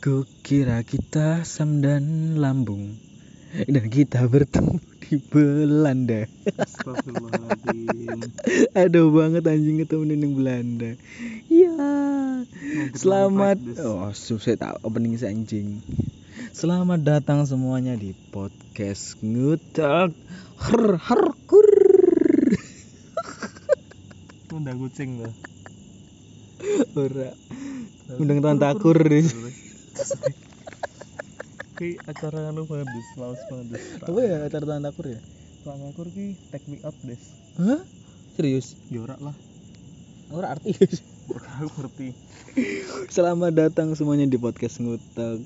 Kukira kita Sam dan Lambung dan kita bertemu di Belanda. Aduh banget anjing ketemu di Belanda. Ya. Mau Selamat. Oh, susah tak opening anjing. Selamat datang semuanya di podcast ngutak har harkur. Lu udah kucing loh Ora. Undang tuan takur. Ki acara anu banget des, males banget des Apa ya acara tuan takur ya? Tuan akur ki take me out des. Hah? Serius? Jorak lah. Ora artis. Aku ngerti. Selamat datang semuanya di podcast ngutak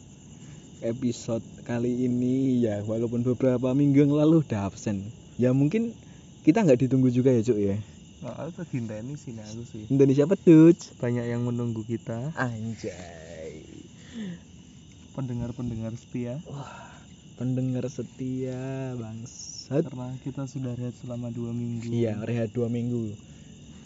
episode kali ini ya walaupun beberapa minggu yang lalu udah absen. Ya mungkin kita nggak ditunggu juga ya cuk ya? Nah, aku tuh ini sini aku sih. Indonesia pedut Banyak yang menunggu kita. Anjay Pendengar-pendengar setia. Wah pendengar setia bangsat. Karena kita sudah rehat selama dua minggu. Iya rehat dua minggu.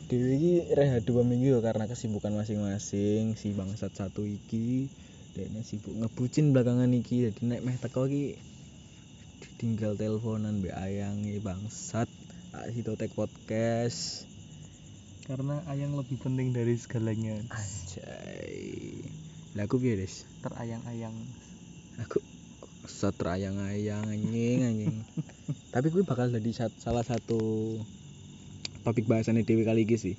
Dewi iki rehat dua minggu ya karena kesibukan masing-masing. Si bangsat satu iki dia sibuk ngebucin belakangan iki. Jadi naik meh teko iki ditinggal teleponan be ayang bangsat. Tak tek podcast. Karena ayang lebih penting dari segalanya. Anjay lah aku piye des? Terayang-ayang. Aku satrayang-ayang anjing anjing. Tapi gue bakal jadi salah satu topik bahasannya Dewi kali ini sih.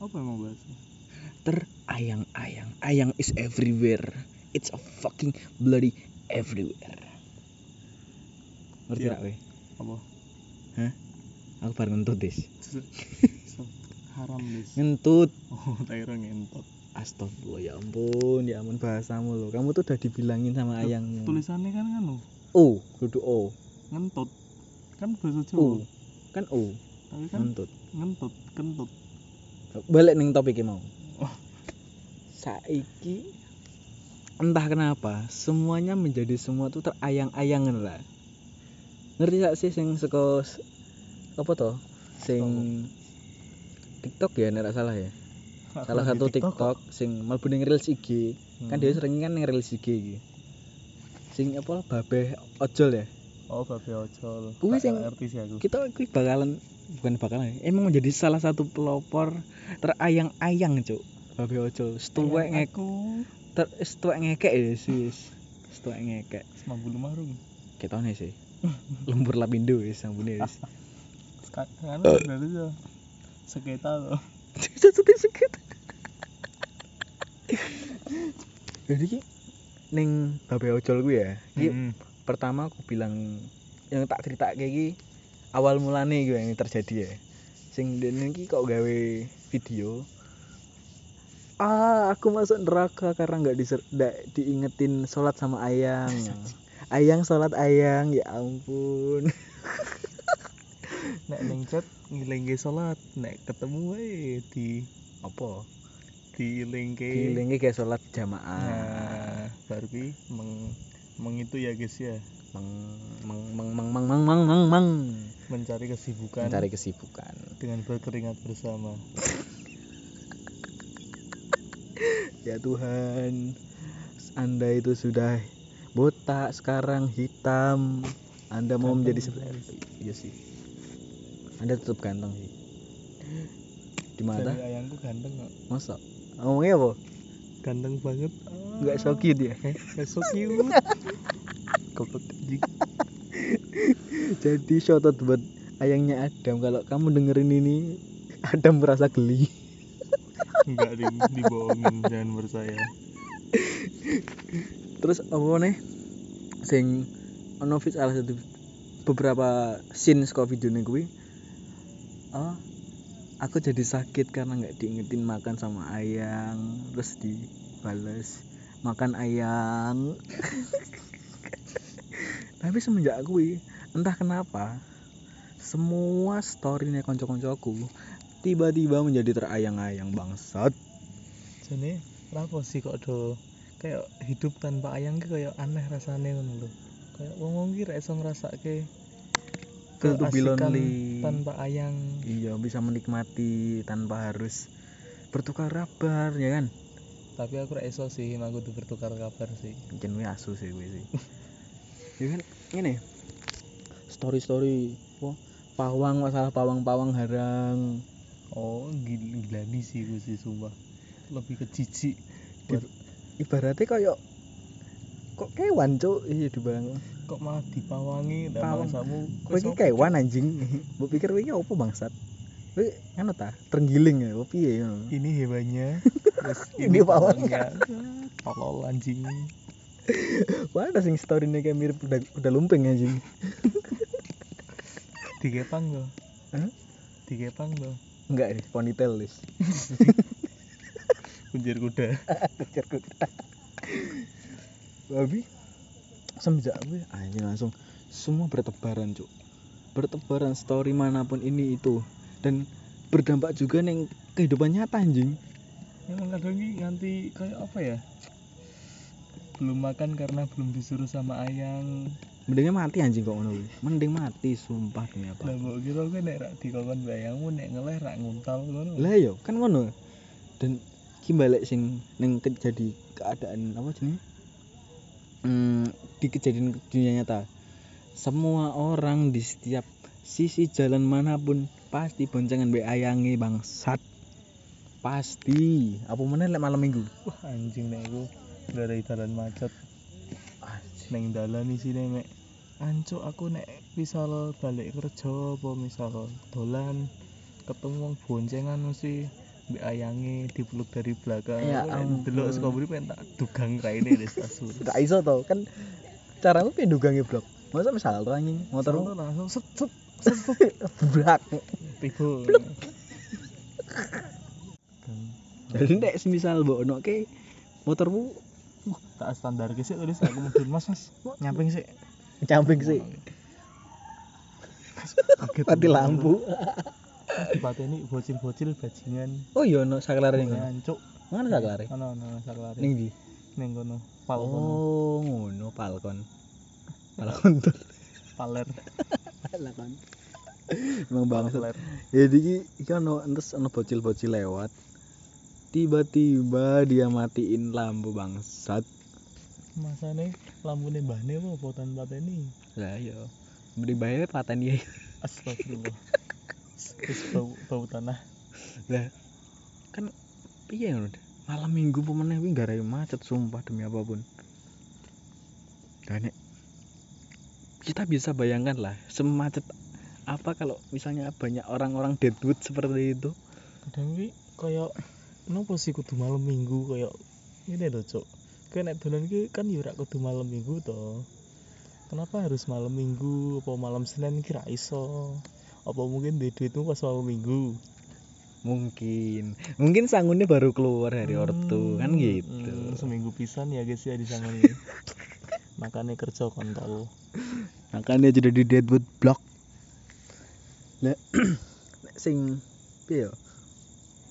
Apa emang bahasnya? terayang-ayang. Ayang is everywhere. It's a fucking bloody everywhere. Ngerti Iya. gak weh Apa? aku baru ngentut des. Haram des. Ngentut. Oh, Tyro ngentot astagfirullah ya ampun ya ampun bahasamu loh kamu tuh udah dibilangin sama ayangmu. Tulisannya kan kan oh kudu o. Ngentut. Kan bahasa o Jawa. kan o. Tapi kan ngentut. ngentut, kentut. Balik nih topiknya mau. Oh. saiki entah kenapa semuanya menjadi semua tuh terayang-ayangan lah. Ngerti gak sih sing seko apa toh? Sing TikTok ya nek salah ya salah satu di TikTok, sing mlebu ning reels IG kan Hmm. dia sering kan ning reels IG iki. Sing apa babeh ojol ya? Oh, babe ojol. Kuwi sing- ngerti sih aku. kita kuwi bakalan bukan bakalan emang menjadi salah satu pelopor terayang-ayang cuk. Babeh ojol. Setuwek ngek aku. ter setuwek ngekek ya sis setuwek ngekek. Semampu marung. Ketone sih. Lembur lapindo wis sambune wis. Kan berarti ya Seketa loh. Satu sedikit. Jadi ki ning babe ojol gue ya. Ki Hmm. pertama aku bilang yang tak cerita kayak ki awal mulane gue yang terjadi ya. Sing dene ki kok gawe video Ah, aku masuk neraka karena nggak diser nggak diingetin sholat sama ayang. Ayang sholat ayang, ya ampun. Nek neng chat ngilengke sholat Nek ketemu wae di Apa? Dilengke Dilingke kayak sholat jamaah. Nah baru ki meng, meng itu ya guys ya Meng meng meng meng meng meng meng meng meng. Mencari kesibukan Mencari kesibukan. Dengan berkeringat bersama Ya Tuhan, Anda itu sudah botak sekarang hitam. Anda mau Ganteng, menjadi seperti Iya sih. Anda tetap ganteng sih. Di mata? Ayangku ganteng kok Masa? Ngomongnya apa? Ganteng banget Enggak so cute ya? Gak so cute Goblok Jadi shoutout buat ayangnya Adam kalau kamu dengerin ini Adam merasa geli. Enggak ding, dibohongin jangan percaya Terus apa nih? Sing ono salah satu beberapa scene saka video kuwi. Oh, aku jadi sakit karena nggak diingetin makan sama ayang terus dibales makan ayang. Tapi semenjak kuwi entah kenapa semua storynya konco-koncoku tiba-tiba menjadi terayang-ayang bangsat. Jadi kenapa sih kok do Kayak hidup tanpa ayang kayak aneh rasanya ngono lho? Kayak wong wong ki ra iso ngrasake Feel to be lonely. tanpa ayang iya bisa menikmati tanpa harus bertukar kabar ya kan tapi aku ra iso sih emang kudu bertukar kabar sih Jen kuwi asu sih kuwi sih. ya kan ngene. Story story apa pawang masalah pawang-pawang harang. oh gila, gila nih sih gue sih sumpah lebih ke jijik Di- Ibaratnya kayak kok kewan cuk iya dibayang kok malah dipawangi? Dan Pawang. bangsamu. Kowe iki kewan anjing? Mbok pikir kowe iki opo bangsat? Kowe ngono ta? Terenggiling ya opo piye? Ngono ini hewannya. Terus Ini pawangnya. tolol anjing. Wah ada sing story kayak mirip udah udah lumping anjing? Digepang loh Hah? digepang loh enggak nih ponytail lis kunjir kuda. Kejar kuda. Babi semenjak gue anjing langsung semua bertebaran cuk. Bertebaran story mana pun ini itu. Dan berdampak juga neng kehidupan nyata anjing. Emang kadang ini nganti kayak apa ya? Belum makan karena belum disuruh sama ayang. Mendingnya mati anjing kok ngono kuwi. mending mati sumpah demi apa. Lah mbok kira gue nek rak dikongkon bayangmu nek ngeleh rak nguntal ngono lah yo kan ngono. Dan ki balik sing neng kejadi keadaan apa jenis hmm, di kejadian dunia nyata. Semua orang di setiap sisi jalan mana pun pasti boncengan be ayangi bangsat. Pasti. Apa mana lek malam minggu? Wah anjing nek iku. Gak ada dalan macet. Neng dalan isi mek. Ancuk aku nek misal balik kerja apa misal dolan ketemu wong boncengan mesti mbek ayange dipeluk dari belakang. Ya delok saka mburi pengen tak dugang raine di stasiun. Gak iso tau kan cara lu pengen dugangi blok. Masa misal tuh anjing motor langsung set set brak tiba. Jadi nek semisal mbok ono ke motormu tak standar ke sih tadi aku mobil mas mas. Nyamping sih camping sih mati lampu dipateni bocil-bocil bajingan. Oh iya ono saklar ning kono? Ngancuk. Mana saklar ono ono saklare. Ning ndi? Ning kono pal kono oh ngono palkon palkon tuh. Paler. Palkon emang bangsat paler. Jadi iki iki ono entes ono bocil-bocil lewat. Tiba-tiba dia matiin lampu bangsat. Masane lampune mbahne apa potan pateni? Lah iya. Beri bayar paten dia astagfirullah terus bau bau tanah. Lah kan piye ngono malam minggu pemenang kuwi gara macet sumpah demi apa pun. Dan kita bisa bayangkan lah semacet apa kalau misalnya banyak orang-orang deadwood seperti itu? Kadang ki koyo nopo sih kudu malam minggu koyo ini lho cok kowe nek dolan ki kan yo ora kudu malam minggu to. Kenapa harus malam minggu apa malam senin ki ra iso apa mungkin di duitmu pas malam minggu? Mungkin. Mungkin sangunnya baru keluar dari ortu kan Hmm, gitu. hmm, seminggu pisan ya guys ya di nih makanya kerja kontol. Makanya jadi di deadwood block. Nek nek sing piye yo?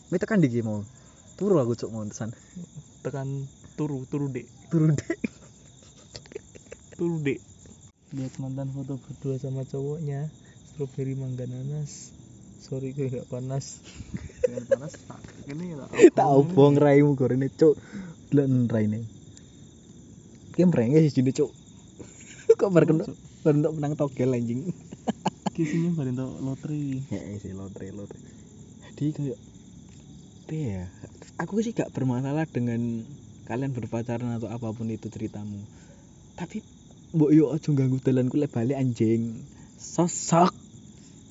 Ini tekan di mau. Turu aku cuk mau tesan. Tekan turu turu dek. Turu deh turu dek. Lihat mantan foto berdua sama cowoknya strawberry mangga nanas. Sorry gue gak panas. Jangan panas tak ini lah. Tak obong raimu gorene cuk. Delok raine ki mrenge sih jine cuk. Kok bar kena bar entuk menang togel anjing. Kisinya bareng tau lotri. Ya sih lotre lotre jadi kayak ya aku sih gak bermasalah dengan kalian berpacaran atau apa pun itu ceritamu. Tapi mbok yo aja ganggu dalanku lek balik anjing. Sosok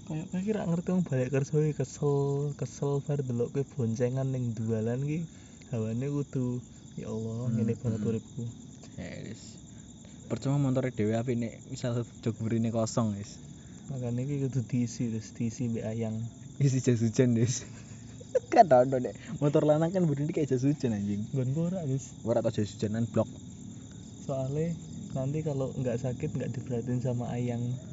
kayak kayak kira ngerti wong balik kerja kesel kesel bar delok ke boncengan ning dualan ki hawane kudu ya Allah Hmm, ngene banget hmm. uripku. Ya wis. Percuma motor dhewe api nek misal jog burine kosong wis. Makanya ki kudu diisi terus diisi mbek ayang. Isi jas hujan wis. Kan tau deh motor lanang kan burine kayak jas hujan anjing. Gon ora guys ora tau jas hujanan blok. Soalnya nanti kalau nggak sakit nggak diperhatiin sama ayang. nek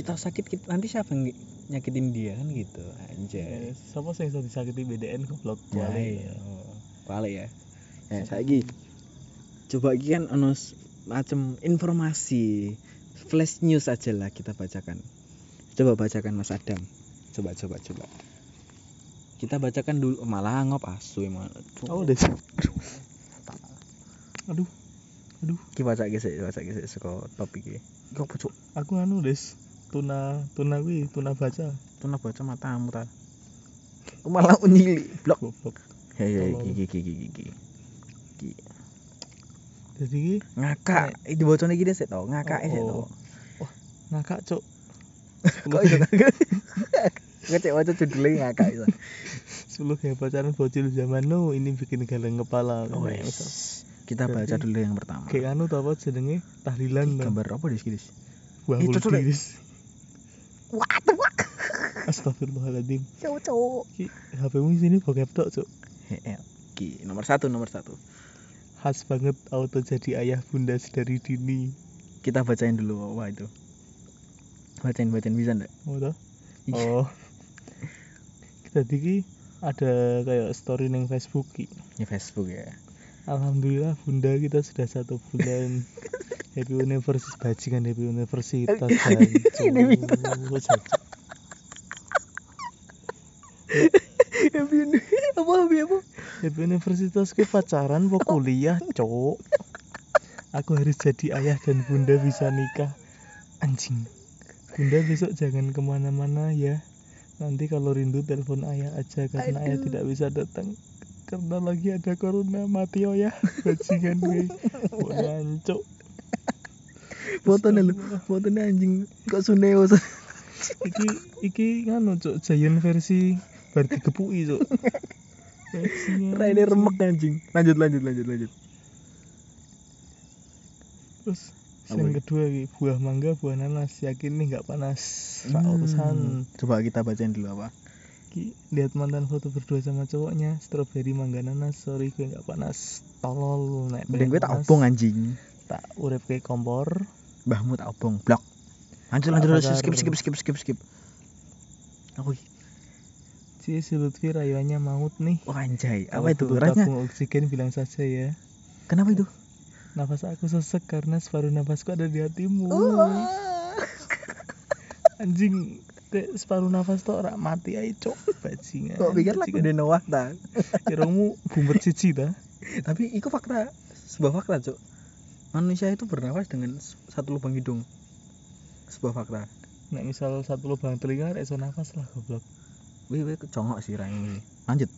kita sakit kita, nanti siapa yang nyakitin dia kan gitu anjay. Eh, siapa sih yang disakiti BDN goblok ya Wale. iya balik. Ya. Ya saiki coba iki kan ono macem informasi flash news aja lah kita bacakan. Coba bacakan Mas Adam. Coba coba coba. Kita bacakan dulu malah ngop asu emang. Oh des aduh aduh. Kita baca gesek baca gesek saka topik iki. Kok pojok aku anu des tuna tuna wi tuna baca tuh baca matamu ta malah unyili blok ya ya Tolol. iki iki iki iki iki jadi ngakak iki dibocone iki sik to ngakak sik to Oh. ngakak cuk kok iso ngakak Ngecek waca judulnya ngakak iso. 10 gaya pacaran bocil zaman nu ini bikin galeng kepala Oh, yes. misal, Kita baca dulu yang pertama. kayak anu tau apa jenenge tahlilan. Gambar apa dis dis? Wah, Itu tuh. What the fuck? Astagfirullahaladzim Cowok cowok. Ki, HP-mu sini bokep tok cuk Ki nomor satu nomor satu. khas banget auto jadi ayah bunda sedari dini Kita bacain dulu apa itu. Bacain bacain bisa ndak? Iya. oh tadi ki ada kayak story neng Facebook ki Di Facebook ya. Alhamdulillah bunda kita sudah satu bulan Happy Universitas bajingan Happy Universitas. Jancuk. apa apa apa? Happy Universitas ke pacaran mau kuliah cowok Aku harus jadi ayah dan bunda bisa nikah Anjing Bunda besok jangan ke mana-mana ya Nanti kalau rindu telepon ayah aja Karena ayah Aduh. tidak bisa datang Karena lagi ada corona mati oh ya Bajingan gue Wancuk Fotonya lu, fotonya anjing kok suneo. Iki iki nganu cok Giant versi Bar digepui cok Raine remek anjing. Lanjut lanjut lanjut lanjut. Terus yang kedua buah mangga, buah nanas, yakin nih nggak panas. Hmm. Coba kita bacain dulu apa? Ki, lihat mantan foto berdua sama cowoknya, strawberry mangga nanas, sorry gue nggak panas. Tolol pengen gue tak obong anjing. Tak urep ke kompor. Mbahmu tak obong. Blok. Lanjut lanjut lanjut. skip skip skip skip skip. Aku Si si Lutfi rayuannya maut nih. oh anjay. Apa itu? tabung oksigen bilang saja ya. kenapa itu? Nafas aku sesek karena separuh nafasku ada di hatimu. Anjing, kayak separuh nafas tuh orang mati aja cok bajingan. Kok pikir lagu Bajingan. Noah ta? Kirongmu bumet cici ta? Tapi itu fakta, sebuah fakta, Cuk. Manusia itu bernafas dengan satu lubang hidung. Sebuah fakta. Nek misal satu lubang telinga rek iso nafas lah goblok. Wih, wih, congok sih rai ini. Lanjut.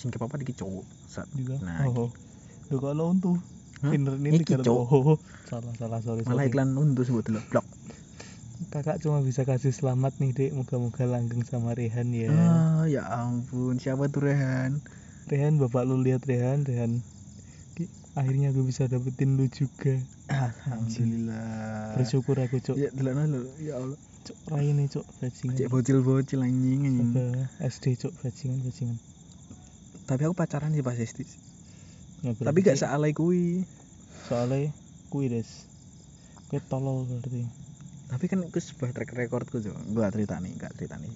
Singkep apa dikit cowok. Sat. Juga. Nah, oh. Kok lo untuh? Hah? Pinter ini tiga Cok. Oh, salah salah sorry malah sorry. iklan untuk sebut dulu. Blok. Kakak cuma bisa kasih selamat nih dek. Moga-moga langgeng sama Rehan ya. Ah, ya ampun. Siapa tuh Rehan? Rehan bapak lu lihat Rehan Rehan. Akhirnya gue bisa dapetin lu juga. Alhamdulillah. Bersyukur aku cok. Ya, dulu lu. Ya Allah. Cok Rai nih cok bajingan. Cek bocil-bocil anjing anjing. SD cok bajingan bajingan. Tapi aku pacaran sih pas SD. Ya, Tapi gak sealai kui. soalnya kui des. Gue tolol berarti. Tapi kan itu sebuah track recordku tuh. Gua cerita nih, gak cerita nih.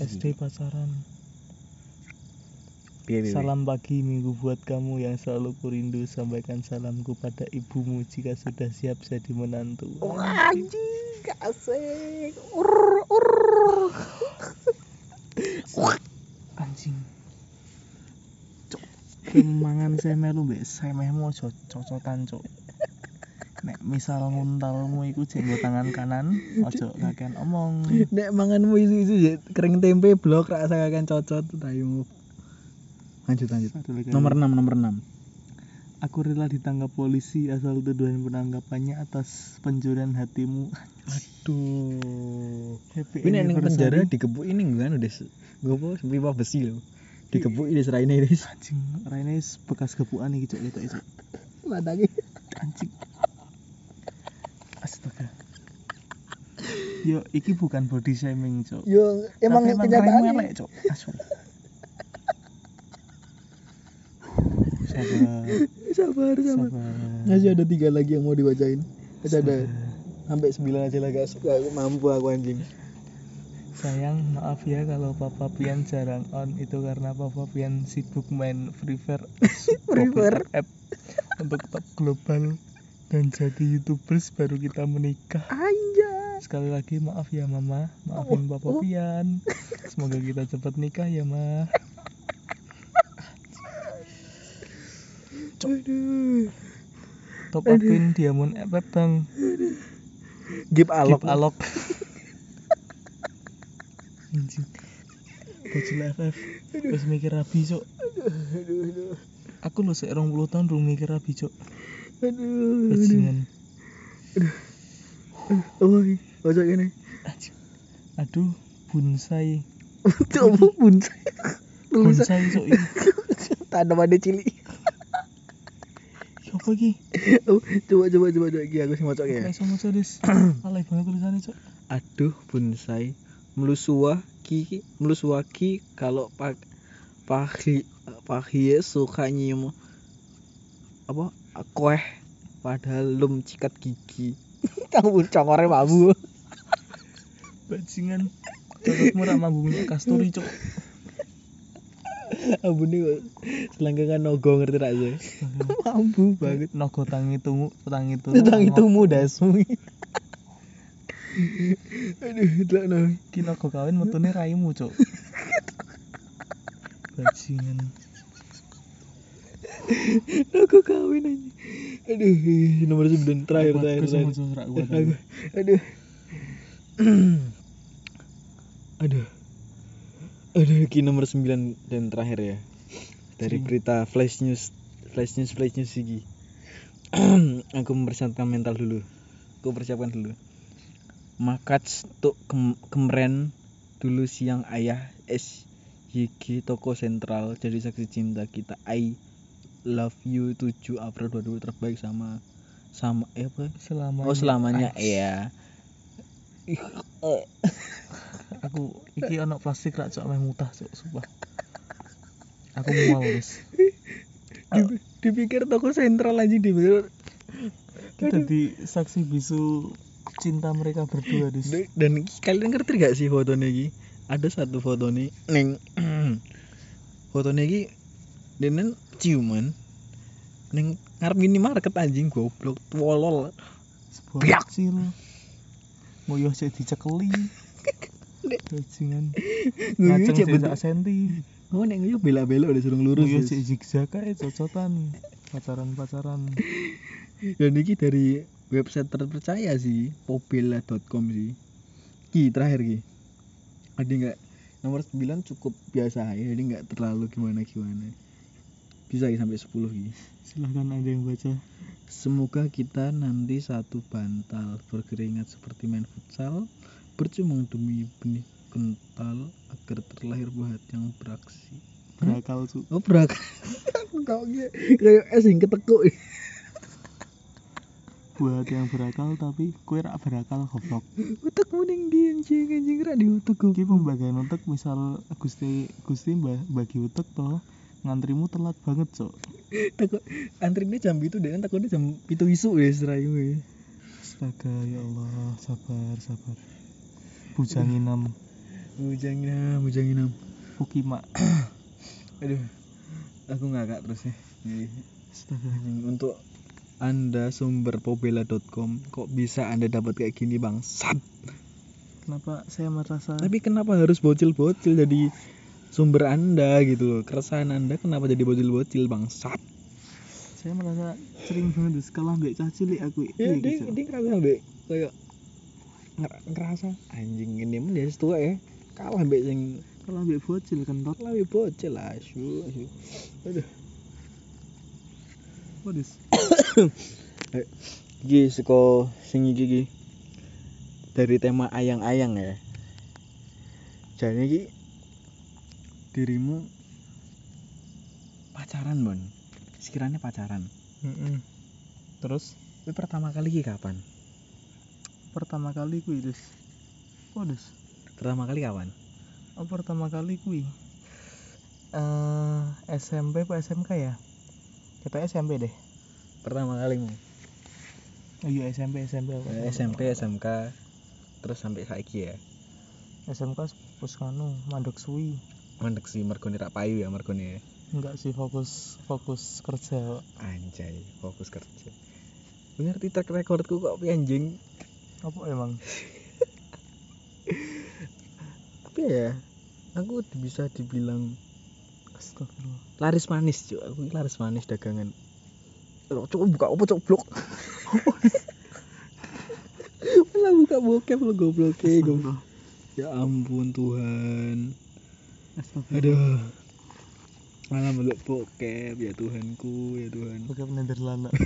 SD pacaran. Piye, piye, piye? Salam pagi minggu buat kamu yang selalu kurindu Sampaikan salamku pada ibumu jika sudah siap jadi menantu Oh, anjing, asik. Ur, ur. Anjing Cok Kemangan semelu mbek semehmu aja cocotan cok Nek misal nguntalmu iku jenggo tangan kanan Ojo kakean omong Nek manganmu isu-isu kering tempe blok rasa akan cocot rayumu. Lanjut lanjut. Satu lagi. Nomor 6 nomor 6. Aku rela ditangkap polisi asal tuduhan penangkapannya atas pencurian hatimu Aduh. Happy Ini ning penjara dikebuk ini kan udah gue apa pipa besi loh. Dikebuk ini seraine ini. anjing Raine wis bekas gepukan iki cok itu cok Matake. anjing astaga yo iki bukan body shaming cok Yo emang Tapi raimu kenyataannya. elek cok asu sabar Sabar sabar. sabar Masih ada tiga lagi yang mau dibacain. Masih ada sampai sembilan aja lah guys. Gak mampu aku anjing. sayang maaf ya kalau papa pian jarang on itu karena papa pian sibuk main free fire Free Fire. app untuk top global dan jadi youtubers baru kita menikah Anjay. sekali lagi maaf ya mama maafin Oh, papa oh. pian semoga kita cepat nikah ya ma Aduh. top upin diamond FF bang Gip alok. Gip alok anjing bocil FF terus mikir rabi cok Aduh, aduh. aku lo seorang puluh tahun belum mikir rabi cok Aduh. aduh. bajingan Oh, ojo gini. Anjing. aduh bonsai Coba bonsai. Tulisan bonsai cok ini tanamannya cili. Apa ki Oh, coba coba coba coba. Iki aku sing maca ya. sama cok des alay banget tulisannya cok Aduh, bonsai melusua ki melusua ki kalau pak pahi pahi suka nyium apa kue padahal lum cikat gigi. Kamu congore mabu. bajingan. Cocokmu rak mambungnya kasturi cok Abune kok selangkangan nogo ngerti ra ya. Mambu banget. nogo tangi tungu tangi turu Tentang itu mudasmu. Aduh, delok no. ki nogo kawin metune raimu cok bajingan Aku kawin aja. Aduh, nomor 9 terakhir terakhir. terakhir. Aduh. Aduh. Aduh. Ki nomor 9 dan terakhir ya. Dari berita flash news flash news flash news iki. Aku mempersiapkan mental dulu. Aku persiapkan dulu. Makats tuk kem kemren dulu siang ayah SYG toko sentral jadi saksi cinta kita I love you 7 April 2020 terbaik sama sama eh apa selamanya oh selamanya iya. aku iki ono plastik rak cok meh mutah cok sumpah. Aku mual wis. Di- dipikir toko sentral aja dipikir kita di saksi bisu cinta mereka berdua dis. Dan kalian ngerti gak sih fotonya iki? Ada satu foto nih neng fotonya iki denen ciuman neng ngarep minimarket anjing goblok tolol sebuah Biak. kecil. Ngoyoh cek dicekeli bajingan. Ngaceng sak senti. Oh neng nguyu bela-bela udah suruh lurus Yus. cek zigzag ae cocotan. Pacaran pacaran dan ini dari website terpercaya sih popela.com sih. Ki terakhir ki. Ada nggak? Nomor 9 cukup biasa ya jadi nggak terlalu gimana gimana bisa ki sampai 10 ki. Silahkan ada yang baca. Semoga kita nanti satu bantal berkeringat seperti main futsal berjuang demi benih kental agar terlahir buah hati yang beraksi. Berakal cu oh berak kau kayak es yang ketekuk. Buat yang berakal tapi kue rak berakal goblok. Utek mending di anjing anjing ra di utek Iki pembagian utek misal Gusti Gusti mbah- bagi utek toh ngantrimu telat banget cok takut antrine jam itu dan takutnya jam itu isu ya serayu ya astaga ya Allah. Sabar sabar bujanginam. Bujangina bujangina Fukima. Aduh aku ngakak terus ya. Untuk anda sumber pobela.com kok bisa anda dapat kayak gini bang? Sat. Kenapa saya merasa tapi kenapa harus bocil-bocil jadi sumber anda gitu loh? Keresahan anda kenapa jadi bocil-bocil bang? Sat. Saya merasa sering banget Des. kalah mbak cah cilik aku ya Iya, dia gitu. ambek kayak ngerasa anjing ini mah dia tua ya kalah ambek yang kalah mbak bocil kentot lebih bocil lah asu asu aduh what is Iki seko sing iki iki. Dari tema ayang-ayang ya. Jadi iki dirimu pacaran, Bon. Sekiranya pacaran. terus Tapi pertama kali iki kapan? Pertama kali kui Des what is Pertama kali kapan? oh pertama kali kui eh SMP apa SMK ya kita SMP deh Pertama kalimu. oh iya SMP SMP apa Eh, SMP, SMK, terus sampai saiki ya. SMK pus kanu mandek suwi Mandek sih mergone rak payu ya mergone ya. enggak sih fokus fokus kerja Anjay, fokus kerja. Lu ngerti track recordku kok anjing? Apa emang? Tapi ya, aku bisa dibilang Astagfirullah. laris manis cuy aku laris manis dagangan. Loh, coba buka apa cok blok. Malah buka bokep lo goblok. Ya ampun Tuhan. Aduh. Malah meluk bokep. Ya Tuhanku ya Tuhan. Bokep Nederlanda.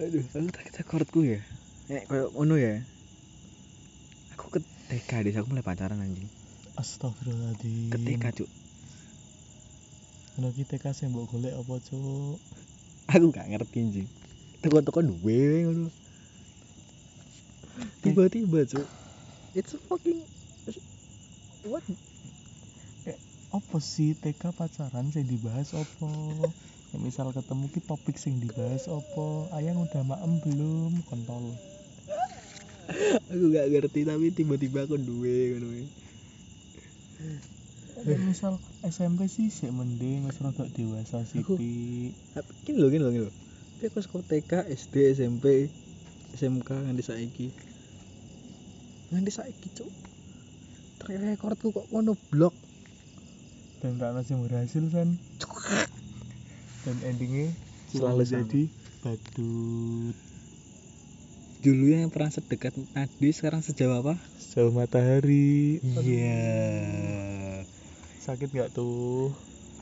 aduh aku tak rekordku ya? Eh kayak ngono ya? Aku ke TK deh aku mulai pacaran anjing. Astagfirullahaladzim. ke TK cuk. Ono ki TK sing mbok golek apa, Cuk? aku gak ngerti anjing. Teko-teko duwe ngono. Tiba-tiba cuk. It's a fucking what? Apa sih TK pacaran sing dibahas apa? Ya, misal ketemu ki topik sing dibahas apa? Ayang udah maem belum? Kontol. aku gak ngerti tapi tiba-tiba aku duwe ngono ya. Ya, misal SMP sih sik mending wis rada dewasa sithik. Tapi gini lho gini lho gini lho tapi aku sekolah TK SD SMP SMK nganti saiki nganti saiki cuk track recordku kok ngono blok Dan gak ada yang berhasil kan? Dan endingnya Selalu jadi badut. dulu yang pernah sedekat Nadi sekarang sejauh apa Sejauh matahari. iya Sakit gak tuh?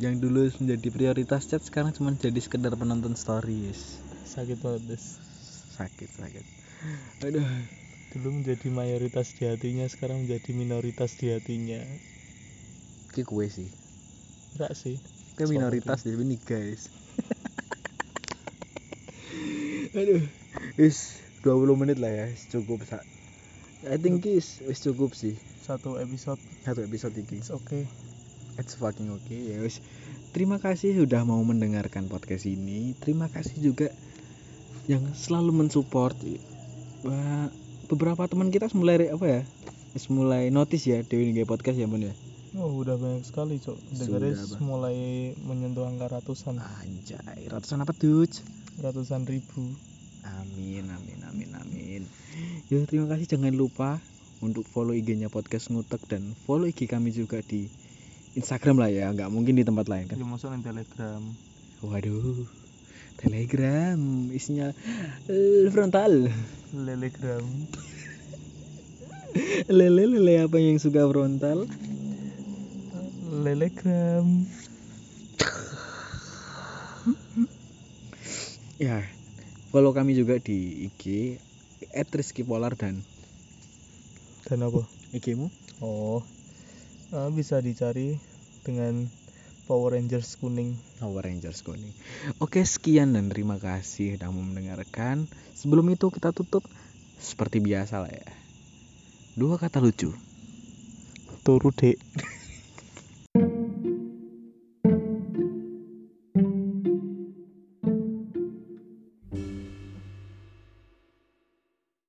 yang dulu menjadi prioritas chat sekarang cuma jadi sekedar penonton stories Sakit banget, Des. sakit sakit aduh Dulu menjadi mayoritas di hatinya, sekarang menjadi minoritas di hatinya. ki kue sih Enggak sih. Ke minoritas jadi ini guys. Aduh. Wis 20 menit lah ya cukup sa I think is wis cukup sih. Satu episode, satu episode ini it's okay. it's fucking okay ya wis terima kasih sudah mau mendengarkan podcast ini. Terima kasih juga yang selalu mensupport. Beberapa teman kita mulai apa ya? Mulai notice ya Dewi ini podcast ya Mon ya Oh, udah banyak sekali, Cok. Bang. mulai menyentuh angka ratusan, anjay ratusan apa tuh ratusan ribu. Amin, amin, amin, amin. Ya terima kasih jangan lupa untuk follow IG-nya podcast ngutek dan follow IG kami juga di Instagram lah ya, nggak mungkin di tempat lain kan. Ya di Telegram. Waduh, Telegram isinya eh, frontal. Lelegram. Lele lele apa yang suka frontal? Lelegram. Ya, follow kami juga di IG @rizkypolar dan Dan apa? IG-mu Oh. Nah, bisa dicari dengan Power Rangers kuning. Power Rangers kuning. Oke, sekian dan terima kasih sudah mau mendengarkan. Sebelum itu kita tutup seperti biasa lah ya. Dua kata lucu. Turu, Dek.